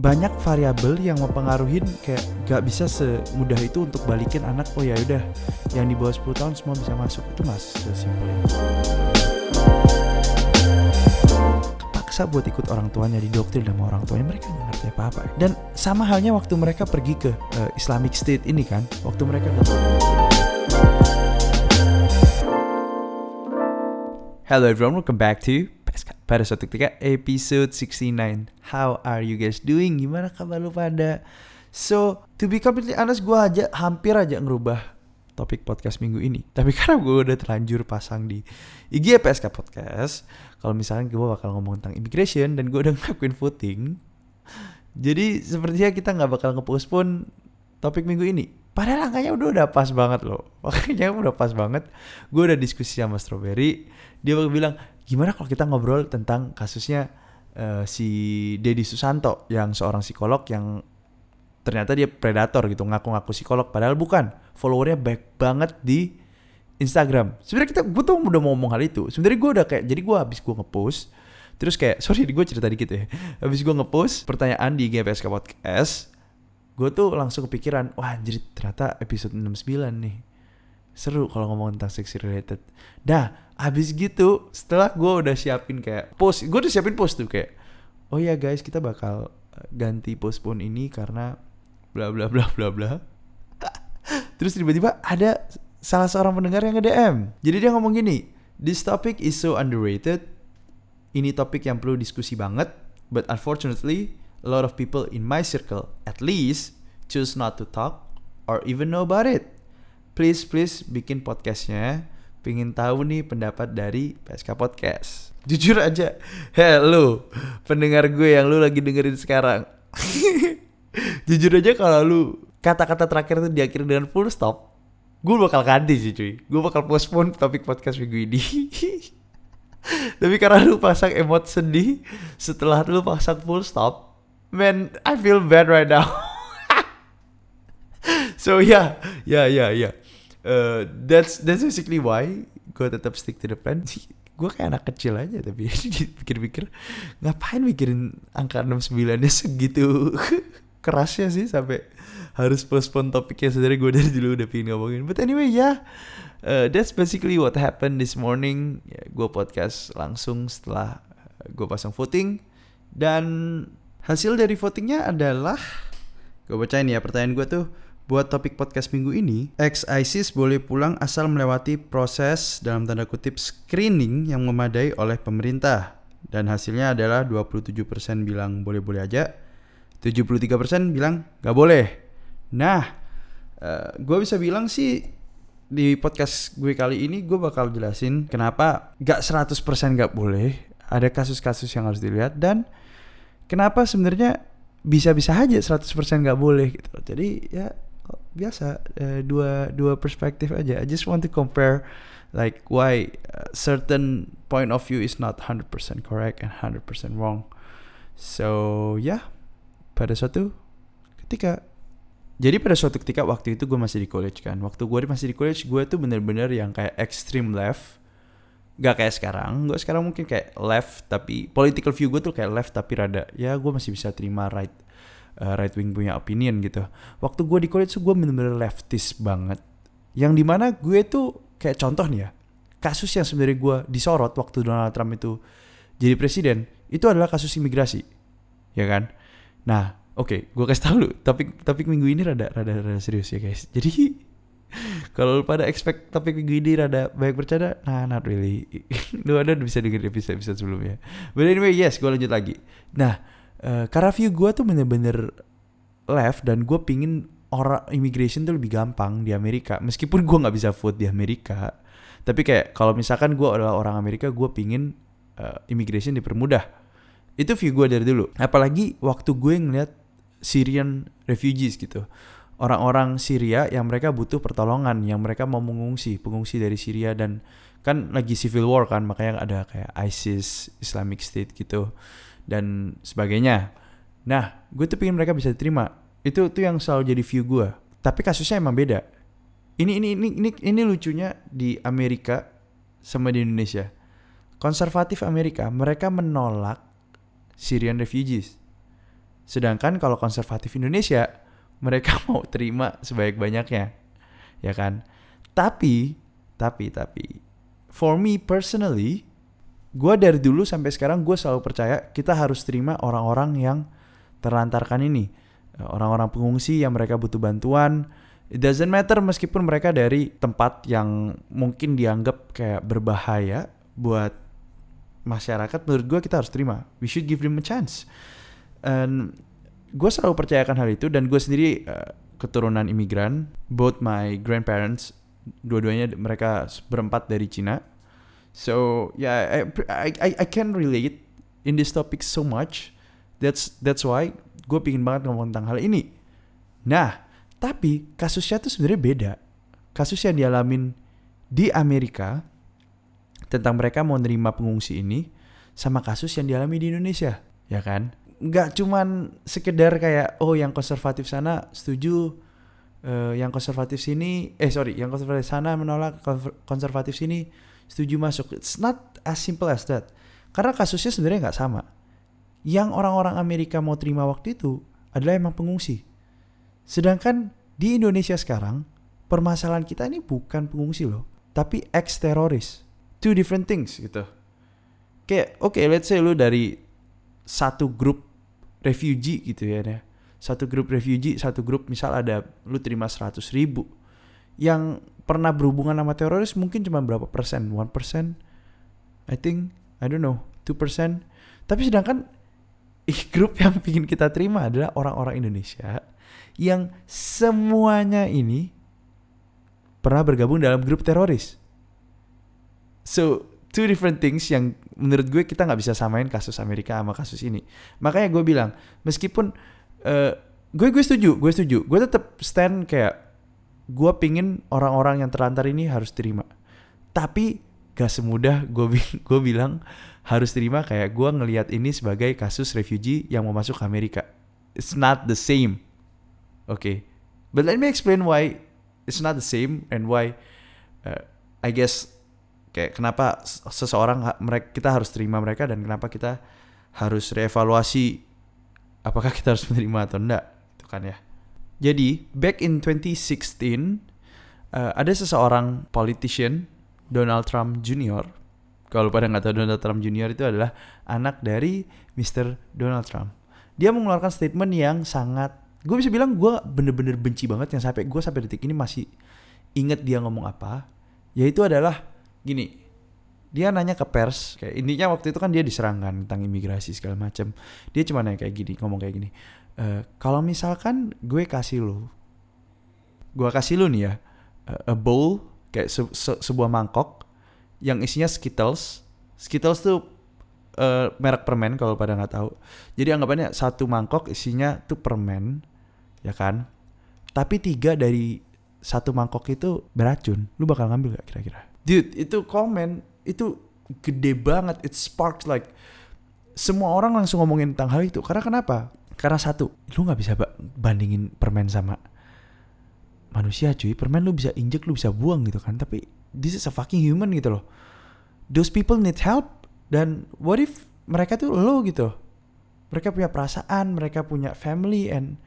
banyak variabel yang mempengaruhi kayak gak bisa semudah itu untuk balikin anak oh ya udah yang di bawah 10 tahun semua bisa masuk. Itu mas sesimpel itu. Kepaksa buat ikut orang tuanya didoktrin sama orang tuanya mereka nggak ngerti apa apa dan sama halnya waktu mereka pergi ke uh, Islamic State ini kan waktu mereka ke Hello everyone, welcome back to pada suatu ketika episode 69. How are you guys doing? Gimana kabar lu pada? So, to be completely honest, gue aja hampir aja ngerubah topik podcast minggu ini. Tapi karena gue udah terlanjur pasang di IG PSK Podcast, kalau misalkan gue bakal ngomong tentang immigration dan gue udah ngelakuin voting, jadi sepertinya kita nggak bakal ngepost pun topik minggu ini. Padahal angkanya udah udah pas banget loh. Makanya udah pas banget. Gue udah diskusi sama Strawberry. Dia bilang gimana kalau kita ngobrol tentang kasusnya uh, si Dedi Susanto yang seorang psikolog yang ternyata dia predator gitu ngaku-ngaku psikolog padahal bukan. Followernya baik banget di Instagram. Sebenarnya kita gue tuh udah mau ngomong hal itu. Sebenarnya gue udah kayak jadi gue habis gue ngepost terus kayak sorry gue cerita dikit ya. Habis gue ngepost pertanyaan di GPSK Podcast gue tuh langsung kepikiran wah jadi ternyata episode 69 nih. Seru kalau ngomong tentang sexy related. Dah habis gitu setelah gue udah siapin kayak post gue udah siapin post tuh kayak oh ya guys kita bakal eh, ganti postpone ini karena bla bla bla bla bla. Terus tiba-tiba ada salah seorang pendengar yang nge-DM jadi dia ngomong gini this topic is so underrated. Ini topik yang perlu diskusi banget but unfortunately a lot of people in my circle at least choose not to talk or even know about it please please bikin podcastnya Pingin tahu nih pendapat dari PSK Podcast. Jujur aja, hello pendengar gue yang lu lagi dengerin sekarang. Jujur aja kalau lu kata-kata terakhir itu diakhiri dengan full stop, gue bakal ganti sih cuy. Gue bakal postpone topik podcast minggu ini. Tapi karena lu pasang emot sedih setelah lu pasang full stop, man, I feel bad right now. so yeah, yeah, yeah, yeah. Uh, that's that's basically why gue tetap stick to the plan. Gue kayak anak kecil aja tapi pikir-pikir ngapain mikirin angka 69 nya segitu kerasnya sih sampai harus postpone topiknya sebenarnya gue dari dulu udah pengen ngomongin. But anyway ya yeah, uh, that's basically what happened this morning. Ya, gue podcast langsung setelah gue pasang voting dan hasil dari votingnya adalah gue bacain ya pertanyaan gue tuh Buat topik podcast minggu ini, ex-ISIS boleh pulang asal melewati proses dalam tanda kutip screening yang memadai oleh pemerintah. Dan hasilnya adalah 27% bilang boleh-boleh aja, 73% bilang gak boleh. Nah, uh, eh, gue bisa bilang sih di podcast gue kali ini gue bakal jelasin kenapa gak 100% gak boleh. Ada kasus-kasus yang harus dilihat dan kenapa sebenarnya bisa-bisa aja 100% gak boleh gitu. Jadi ya biasa uh, dua dua perspektif aja. I just want to compare like why uh, certain point of view is not 100% correct and 100% wrong. So ya yeah, pada suatu ketika jadi pada suatu ketika waktu itu gue masih di college kan. Waktu gue masih di college gue tuh bener-bener yang kayak extreme left. Gak kayak sekarang. Gue sekarang mungkin kayak left tapi political view gue tuh kayak left tapi rada ya gue masih bisa terima right uh, right wing punya opinion gitu. Waktu gue di college gue bener-bener leftist banget. Yang di mana gue tuh kayak contoh nih ya, kasus yang sebenarnya gue disorot waktu Donald Trump itu jadi presiden, itu adalah kasus imigrasi, ya kan? Nah, oke, okay, gue kasih tau lu, topik topik minggu ini rada rada rada serius ya guys. Jadi kalau pada expect topik minggu ini rada banyak bercanda, nah not really. lu ada bisa dengerin episode episode sebelumnya. But anyway, yes, gue lanjut lagi. Nah, uh, karena view gue tuh bener-bener left dan gue pingin orang immigration tuh lebih gampang di Amerika meskipun gue nggak bisa vote di Amerika tapi kayak kalau misalkan gue adalah orang Amerika gue pingin uh, immigration dipermudah itu view gue dari dulu apalagi waktu gue ngeliat Syrian refugees gitu orang-orang Syria yang mereka butuh pertolongan yang mereka mau mengungsi pengungsi dari Syria dan kan lagi civil war kan makanya ada kayak ISIS Islamic State gitu dan sebagainya. Nah, gue tuh pengen mereka bisa diterima. Itu tuh yang selalu jadi view gue. Tapi kasusnya emang beda. Ini ini ini ini ini lucunya di Amerika sama di Indonesia. Konservatif Amerika, mereka menolak Syrian refugees. Sedangkan kalau konservatif Indonesia, mereka mau terima sebaik-banyaknya. Ya kan? Tapi, tapi, tapi, for me personally, gue dari dulu sampai sekarang gue selalu percaya kita harus terima orang-orang yang terlantarkan ini. Orang-orang pengungsi yang mereka butuh bantuan. It doesn't matter meskipun mereka dari tempat yang mungkin dianggap kayak berbahaya buat masyarakat. Menurut gue kita harus terima. We should give them a chance and gue selalu percayakan hal itu dan gue sendiri uh, keturunan imigran. Both my grandparents dua-duanya mereka berempat dari Cina. So yeah I, I I can relate in this topic so much. That's that's why gue pingin banget ngomong tentang hal ini. Nah tapi kasusnya tuh sebenarnya beda. Kasus yang dialamin di Amerika tentang mereka mau nerima pengungsi ini sama kasus yang dialami di Indonesia ya kan nggak cuman sekedar kayak oh yang konservatif sana setuju uh, yang konservatif sini eh sorry yang konservatif sana menolak konservatif sini setuju masuk. It's not as simple as that. Karena kasusnya sebenarnya nggak sama. Yang orang-orang Amerika mau terima waktu itu adalah emang pengungsi. Sedangkan di Indonesia sekarang permasalahan kita ini bukan pengungsi loh tapi ex teroris two different things gitu. Kayak oke okay, let's say lu dari satu grup refugee gitu ya deh. Satu grup refugee, satu grup misal ada lu terima 100 ribu. Yang pernah berhubungan sama teroris mungkin cuma berapa persen? One persen? I think, I don't know, two persen. Tapi sedangkan grup yang ingin kita terima adalah orang-orang Indonesia yang semuanya ini pernah bergabung dalam grup teroris. So, two different things yang menurut gue kita nggak bisa samain kasus Amerika sama kasus ini. Makanya gue bilang meskipun uh, gue gue setuju, gue setuju, gue tetap stand kayak gue pingin orang-orang yang terlantar ini harus terima. Tapi gak semudah gue gue bilang harus terima kayak gue ngelihat ini sebagai kasus refugee yang mau masuk Amerika. It's not the same. Oke. Okay. But let me explain why it's not the same and why uh, I guess kayak kenapa seseorang mereka kita harus terima mereka dan kenapa kita harus reevaluasi apakah kita harus menerima atau enggak itu kan ya jadi back in 2016 uh, ada seseorang politician Donald Trump Jr. Kalau pada nggak tahu Donald Trump Jr. itu adalah anak dari Mr. Donald Trump. Dia mengeluarkan statement yang sangat, gue bisa bilang gue bener-bener benci banget yang sampai gue sampai detik ini masih inget dia ngomong apa. Yaitu adalah gini dia nanya ke pers kayak intinya waktu itu kan dia diserang kan tentang imigrasi segala macam dia cuma nanya kayak gini ngomong kayak gini e, kalau misalkan gue kasih lo gue kasih lo nih ya a bowl kayak se se sebuah mangkok yang isinya skittles. Skittles tuh uh, merek permen kalau pada nggak tahu. Jadi anggapannya satu mangkok isinya tuh permen ya kan? Tapi tiga dari satu mangkok itu beracun. Lu bakal ngambil gak kira-kira dude itu komen itu gede banget. It sparks like semua orang langsung ngomongin tentang hal itu. Karena kenapa? Karena satu lu nggak bisa bandingin permen sama manusia cuy. Permen lu bisa injek lu bisa buang gitu kan. Tapi this is a fucking human gitu loh. Those people need help. Dan what if mereka tuh lo gitu? Mereka punya perasaan mereka punya family and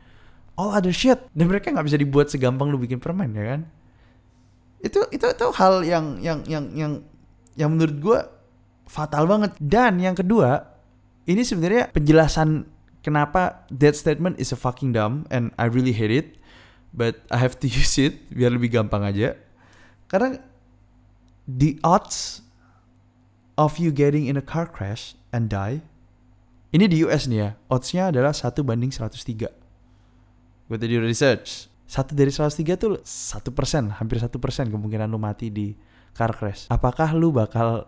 all other shit. Dan mereka nggak bisa dibuat segampang lu bikin permen ya kan itu itu itu hal yang yang yang yang yang menurut gue fatal banget. Dan yang kedua ini sebenarnya penjelasan kenapa that statement is a fucking dumb and I really hate it but I have to use it biar lebih gampang aja. Karena the odds of you getting in a car crash and die ini di US nih ya oddsnya adalah satu banding 103 gue tadi research satu dari 103 tuh satu persen, hampir satu persen kemungkinan lu mati di car crash. Apakah lu bakal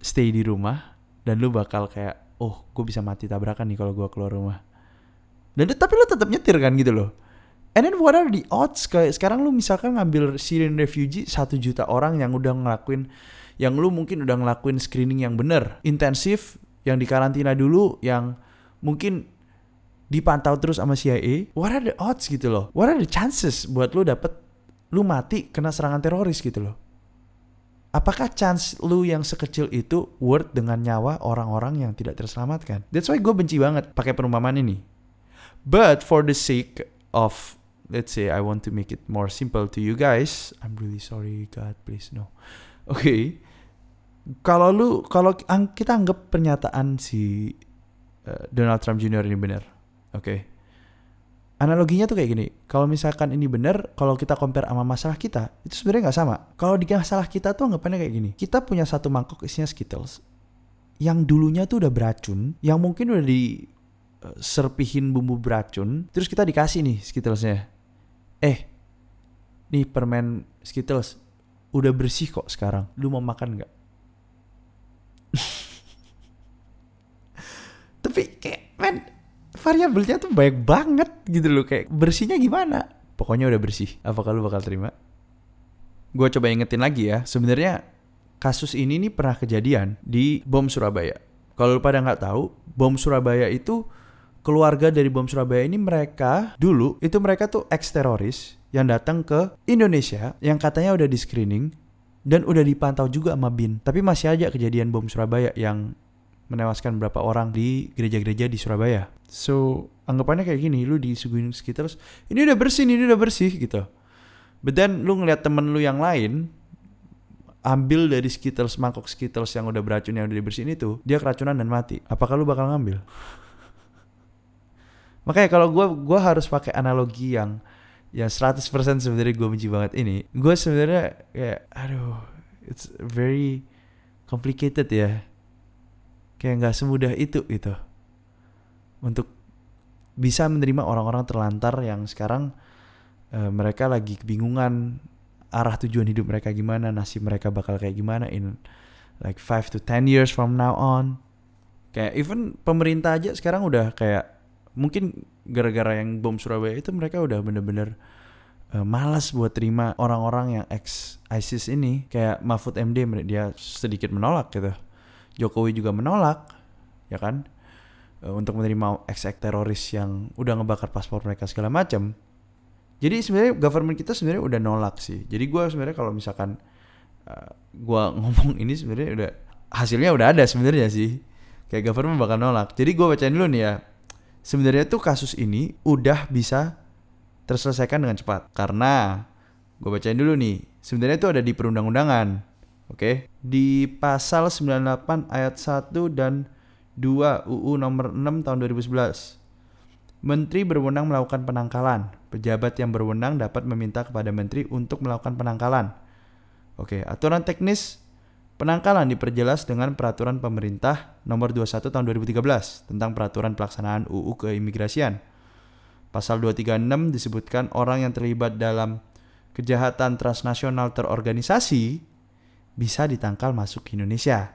stay di rumah dan lu bakal kayak, oh gue bisa mati tabrakan nih kalau gue keluar rumah. Dan tapi lu tetap nyetir kan gitu loh. And then what are the odds kayak sekarang lu misalkan ngambil Syrian refugee satu juta orang yang udah ngelakuin yang lu mungkin udah ngelakuin screening yang bener intensif yang dikarantina dulu yang mungkin dipantau terus sama CIA, what are the odds gitu loh? What are the chances buat lu dapet lu mati kena serangan teroris gitu loh? Apakah chance lu yang sekecil itu worth dengan nyawa orang-orang yang tidak terselamatkan? That's why gue benci banget pakai perumpamaan ini. But for the sake of let's say I want to make it more simple to you guys, I'm really sorry God, please no. Oke. Okay. Kalau lu kalau kita anggap pernyataan si uh, Donald Trump Jr. ini benar. Oke. Okay analoginya tuh kayak gini kalau misalkan ini benar kalau kita compare sama masalah kita itu sebenarnya nggak sama. Kalau di masalah kita tuh anggapannya kayak gini kita punya satu mangkok isinya skittles yang dulunya tuh udah beracun yang mungkin udah di uh, serpihin bumbu beracun terus kita dikasih nih skittlesnya. Eh nih permen skittles udah bersih kok sekarang lu mau makan nggak tapi kayak men variabelnya tuh banyak banget gitu loh kayak bersihnya gimana? Pokoknya udah bersih. Apakah lu bakal terima? Gue coba ingetin lagi ya sebenarnya kasus ini nih pernah kejadian di bom Surabaya. Kalau lu pada nggak tahu bom Surabaya itu keluarga dari bom Surabaya ini mereka dulu itu mereka tuh ex teroris yang datang ke Indonesia yang katanya udah di screening dan udah dipantau juga sama BIN. Tapi masih aja kejadian bom Surabaya yang menewaskan beberapa orang di gereja-gereja di Surabaya. So, anggapannya kayak gini, lu disuguhin sekitar, ini udah bersih, ini udah bersih gitu. But then lu ngeliat temen lu yang lain, ambil dari Skittles, mangkok Skittles yang udah beracun yang udah dibersihin itu, dia keracunan dan mati. Apakah lu bakal ngambil? Makanya kalau gue gua harus pakai analogi yang yang 100% sebenarnya gue benci banget ini. Gue sebenarnya kayak aduh, it's very complicated ya kayak nggak semudah itu gitu. Untuk bisa menerima orang-orang terlantar yang sekarang uh, mereka lagi kebingungan arah tujuan hidup mereka gimana nasib mereka bakal kayak gimana in like 5 to 10 years from now on. Kayak even pemerintah aja sekarang udah kayak mungkin gara-gara yang bom Surabaya itu mereka udah bener-bener uh, malas buat terima orang-orang yang ex ISIS ini. Kayak Mahfud MD dia sedikit menolak gitu Jokowi juga menolak, ya kan, uh, untuk menerima ex teroris yang udah ngebakar paspor mereka segala macam. Jadi sebenarnya government kita sebenarnya udah nolak sih. Jadi gue sebenarnya kalau misalkan uh, eh, gue ngomong ini sebenarnya udah hasilnya udah ada sebenarnya sih. Kayak government bakal nolak. Jadi gue bacain dulu nih ya. Sebenarnya tuh kasus ini udah bisa terselesaikan dengan cepat karena gue bacain dulu nih. Sebenarnya itu ada di perundang-undangan Oke, okay? di pasal 98 ayat 1 dan 2 UU nomor 6 tahun 2011. Menteri berwenang melakukan penangkalan. Pejabat yang berwenang dapat meminta kepada menteri untuk melakukan penangkalan. Oke, okay, aturan teknis penangkalan diperjelas dengan peraturan pemerintah nomor 21 tahun 2013 tentang peraturan pelaksanaan UU keimigrasian. Pasal 236 disebutkan orang yang terlibat dalam kejahatan transnasional terorganisasi bisa ditangkal masuk ke Indonesia.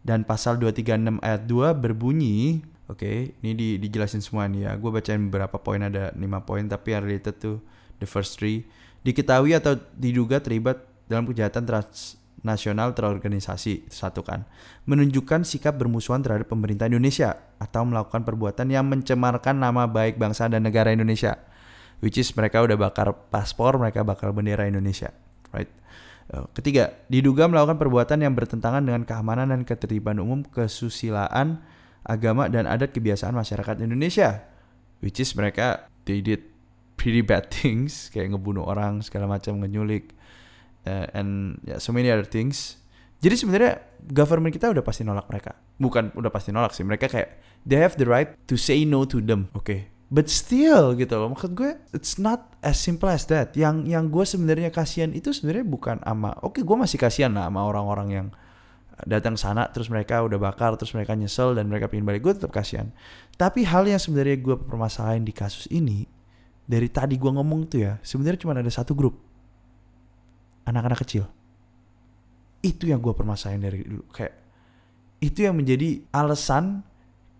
Dan pasal 236 ayat 2 berbunyi, oke, okay, ini di, dijelasin semua nih ya. Gue bacain beberapa poin ada 5 poin tapi yang related to the first three. Diketahui atau diduga terlibat dalam kejahatan transnasional terorganisasi, satu kan. Menunjukkan sikap bermusuhan terhadap pemerintah Indonesia atau melakukan perbuatan yang mencemarkan nama baik bangsa dan negara Indonesia. Which is mereka udah bakar paspor, mereka bakar bendera Indonesia, right? Eh, ketiga, diduga melakukan perbuatan yang bertentangan dengan keamanan dan ketertiban umum, kesusilaan, agama dan adat kebiasaan masyarakat Indonesia. Which is mereka they did pretty bad things kayak ngebunuh orang segala macam, ngenyulik uh, and yeah, so many other things. Jadi sebenarnya government kita udah pasti nolak mereka. Bukan udah pasti nolak sih, mereka kayak they have the right to say no to them. Oke, okay but still gitu loh. Maksud gue it's not as simple as that. Yang yang gue sebenarnya kasihan itu sebenarnya bukan ama oke okay, gue masih kasihan lah sama orang-orang yang datang sana terus mereka udah bakar terus mereka nyesel dan mereka pengen balik. Gue tetap kasihan. Tapi hal yang sebenarnya gue permasalahin di kasus ini dari tadi gue ngomong tuh ya sebenarnya cuma ada satu grup. Anak-anak kecil. Itu yang gue permasalahin dari dulu. Kayak itu yang menjadi alasan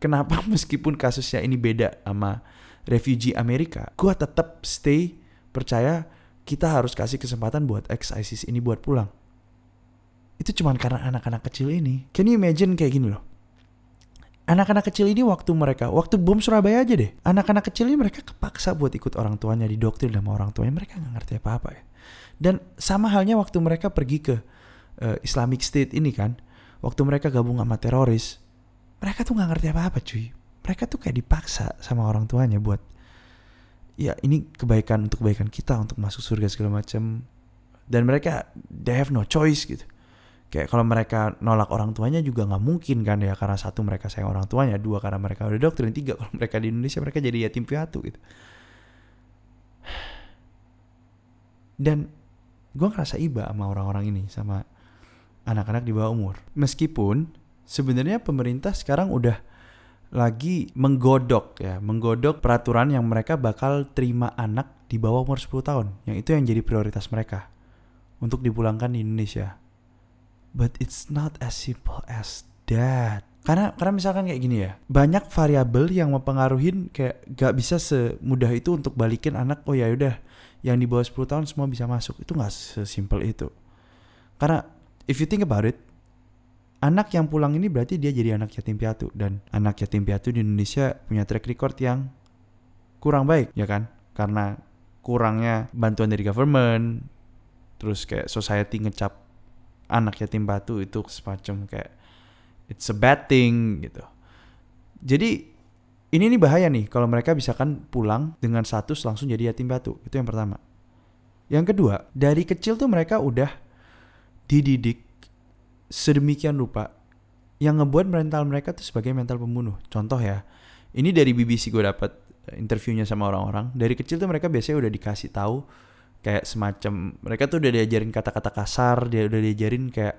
kenapa meskipun kasusnya ini beda sama refugee Amerika, gue tetap stay percaya kita harus kasih kesempatan buat ex ISIS ini buat pulang. Itu cuma karena anak-anak kecil ini. Can you imagine kayak gini loh? Anak-anak kecil ini waktu mereka, waktu bom Surabaya aja deh. Anak-anak kecil ini mereka kepaksa buat ikut orang tuanya di dokter sama orang tuanya. Mereka nggak ngerti apa-apa ya. Dan sama halnya waktu mereka pergi ke uh, Islamic State ini kan waktu mereka gabung sama teroris mereka tuh nggak ngerti apa-apa cuy mereka tuh kayak dipaksa sama orang tuanya buat ya ini kebaikan untuk kebaikan kita untuk masuk surga segala macam. Dan mereka they have no choice gitu. Kayak kalau mereka nolak orang tuanya juga nggak mungkin kan ya karena satu mereka sayang orang tuanya dua karena mereka udah doktrin tiga kalau mereka di Indonesia mereka jadi yatim piatu gitu. Dan gue ngerasa iba sama orang-orang ini sama anak-anak di bawah umur. Meskipun sebenarnya pemerintah sekarang udah lagi menggodok ya menggodok peraturan yang mereka bakal terima anak di bawah umur 10 tahun yang itu yang jadi prioritas mereka untuk dipulangkan di Indonesia. But it's not as simple as that. Karena karena misalkan kayak gini ya banyak variabel yang mempengaruhi kayak gak bisa semudah itu untuk balikin anak oh ya udah yang di bawah 10 tahun semua bisa masuk. Itu nggak sesimpel itu. Karena if you think about it anak yang pulang ini berarti dia jadi anak yatim piatu dan anak yatim piatu di Indonesia punya track record yang kurang baik ya kan karena kurangnya bantuan dari government terus kayak society ngecap anak yatim piatu itu semacam kayak it's a bad thing gitu jadi ini nih bahaya nih kalau mereka bisa kan pulang dengan status langsung jadi yatim piatu. Itu yang pertama. Yang kedua, dari kecil tuh mereka udah dididik sedemikian rupa yang ngebuat mental mereka tuh sebagai mental pembunuh. Contoh ya, ini dari BBC gue dapat interviewnya sama orang-orang. Dari kecil tuh mereka biasanya udah dikasih tahu kayak semacam mereka tuh udah diajarin kata-kata kasar, dia udah diajarin kayak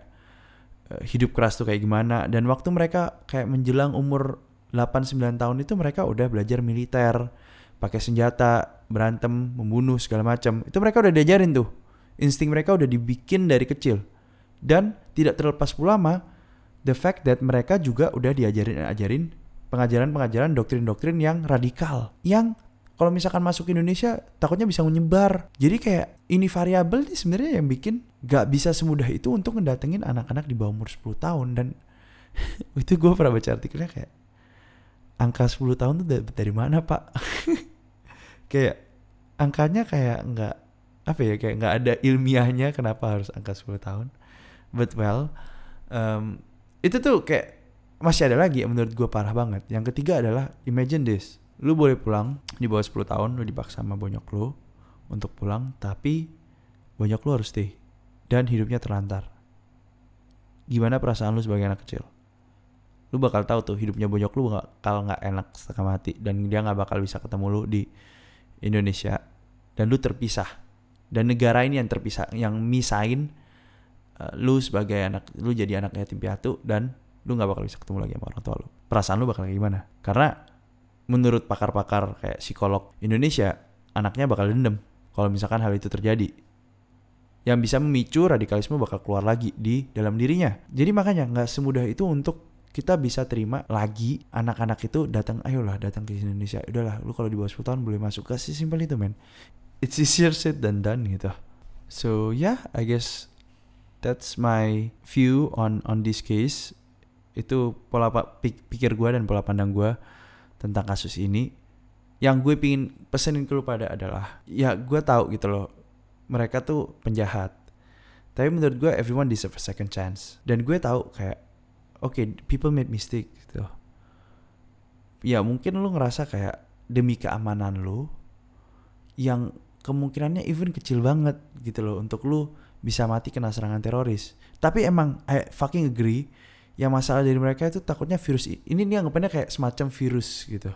uh, hidup keras tuh kayak gimana. Dan waktu mereka kayak menjelang umur 8-9 tahun itu mereka udah belajar militer, pakai senjata, berantem, membunuh segala macam. Itu mereka udah diajarin tuh. Insting mereka udah dibikin dari kecil. Dan tidak terlepas pula sama the fact that mereka juga udah diajarin ajarin pengajaran-pengajaran doktrin-doktrin yang radikal. Yang kalau misalkan masuk Indonesia takutnya bisa menyebar. Jadi kayak ini variabel nih sebenarnya yang bikin gak bisa semudah itu untuk ngedatengin anak-anak di bawah umur 10 tahun dan itu gue pernah baca artikelnya kayak angka 10 tahun tuh dari mana pak kayak angkanya kayak nggak apa ya kayak nggak ada ilmiahnya kenapa harus angka 10 tahun but well um, itu tuh kayak masih ada lagi menurut gue parah banget. Yang ketiga adalah imagine this. Lu boleh pulang di bawah 10 tahun lu dipaksa sama bonyok lu untuk pulang tapi bonyok lu harus stay. Dan hidupnya terlantar. Gimana perasaan lu sebagai anak kecil? Lu bakal tahu tuh hidupnya bonyok lu bakal nggak enak setengah mati dan dia nggak bakal bisa ketemu lu di Indonesia. Dan lu terpisah. Dan negara ini yang terpisah yang misain uh, lu sebagai anak lu jadi anak yatim piatu dan lu nggak bakal bisa ketemu lagi sama orang tua lu. Perasaan lu bakal gimana? Karena menurut pakar-pakar kayak psikolog Indonesia anaknya bakal dendam kalau misalkan hal itu terjadi. Yang bisa memicu radikalisme bakal keluar lagi di dalam dirinya. Jadi makanya nggak semudah itu untuk kita bisa terima lagi anak-anak itu datang ayolah datang ke Indonesia. Udahlah lu kalau di bawah 10 tahun boleh masuk ke si simpel itu men. It's easier said than done gitu. So yeah I guess that's my view on on this case. Itu pola pikir gue dan pola pandang gue tentang kasus ini. Yang gue pingin pesenin ke lu pada adalah ya gue tahu gitu loh mereka tuh penjahat. Tapi menurut gue everyone deserve a second chance. Dan gue tahu kayak oke okay, people made mistake gitu. Ya mungkin lu ngerasa kayak demi keamanan lu yang kemungkinannya even kecil banget gitu loh untuk lu bisa mati kena serangan teroris tapi emang I fucking agree yang masalah dari mereka itu takutnya virus ini nih anggapannya kayak semacam virus gitu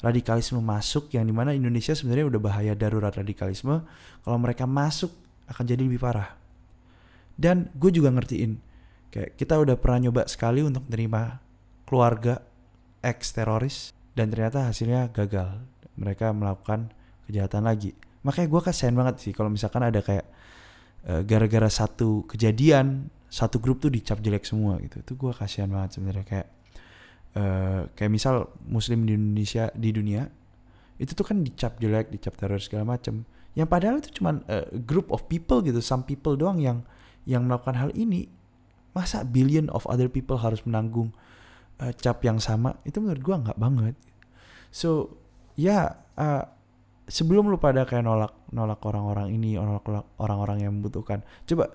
radikalisme masuk yang di mana Indonesia sebenarnya udah bahaya darurat radikalisme kalau mereka masuk akan jadi lebih parah dan gue juga ngertiin Kayak kita udah pernah nyoba sekali untuk menerima keluarga ex teroris dan ternyata hasilnya gagal. Mereka melakukan kejahatan lagi. Makanya gue kasihan banget sih kalau misalkan ada kayak uh, gara-gara satu kejadian satu grup tuh dicap jelek semua gitu. Itu gue kasihan banget sebenarnya kayak uh, kayak misal muslim di Indonesia di dunia itu tuh kan dicap jelek, dicap teroris segala macem. Yang padahal itu cuma uh, group of people gitu, some people doang yang yang melakukan hal ini masa billion of other people harus menanggung uh, cap yang sama itu menurut gue nggak banget so ya uh, sebelum lu pada kayak nolak nolak orang-orang ini nolak orang-orang yang membutuhkan coba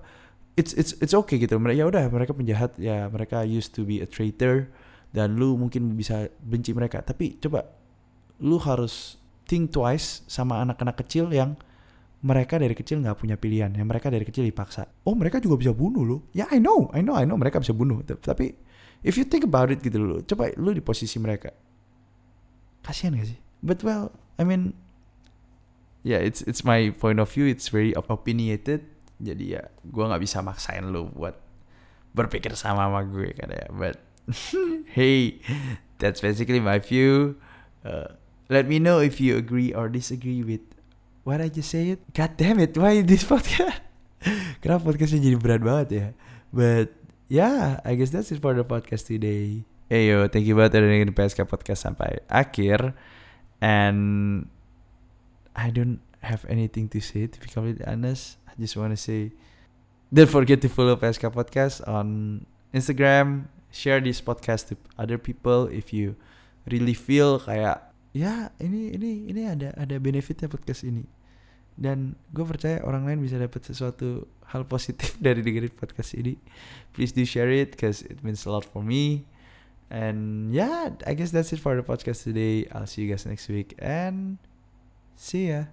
it's it's it's okay gitu. Mereka ya udah mereka penjahat ya mereka used to be a traitor dan lu mungkin bisa benci mereka. Tapi coba lu harus think twice sama anak-anak kecil yang mereka dari kecil nggak punya pilihan yang mereka dari kecil dipaksa. Oh mereka juga bisa bunuh lo ya I know I know I know mereka bisa bunuh. Tapi if you think about it gitu lo coba lu di posisi mereka. Kasihan gak sih? But well I mean yeah it's it's my point of view. It's very opinionated. Jadi ya gue nggak bisa maksain lo buat berpikir sama sama gue kan ya. But hey that's basically my view. Uh, let me know if you agree or disagree with what I just say it god damn it why this podcast? Kenapa podcastnya jadi berat banget ya? But yeah I guess that's it for the podcast today. Hey yo, thank you banget udah dengerin PSK Podcast sampai akhir. And I don't have anything to say to be completely honest I just want to say don't forget to follow PSK Podcast on Instagram. Share this podcast to other people if you really feel kayak ya ini ini ini ada ada benefitnya podcast ini. Dan gue percaya orang lain bisa dapat sesuatu hal positif dari dengerin podcast ini. Please do share it because it means a lot for me. And yeah, I guess that's it for the podcast today. I'll see you guys next week and see ya.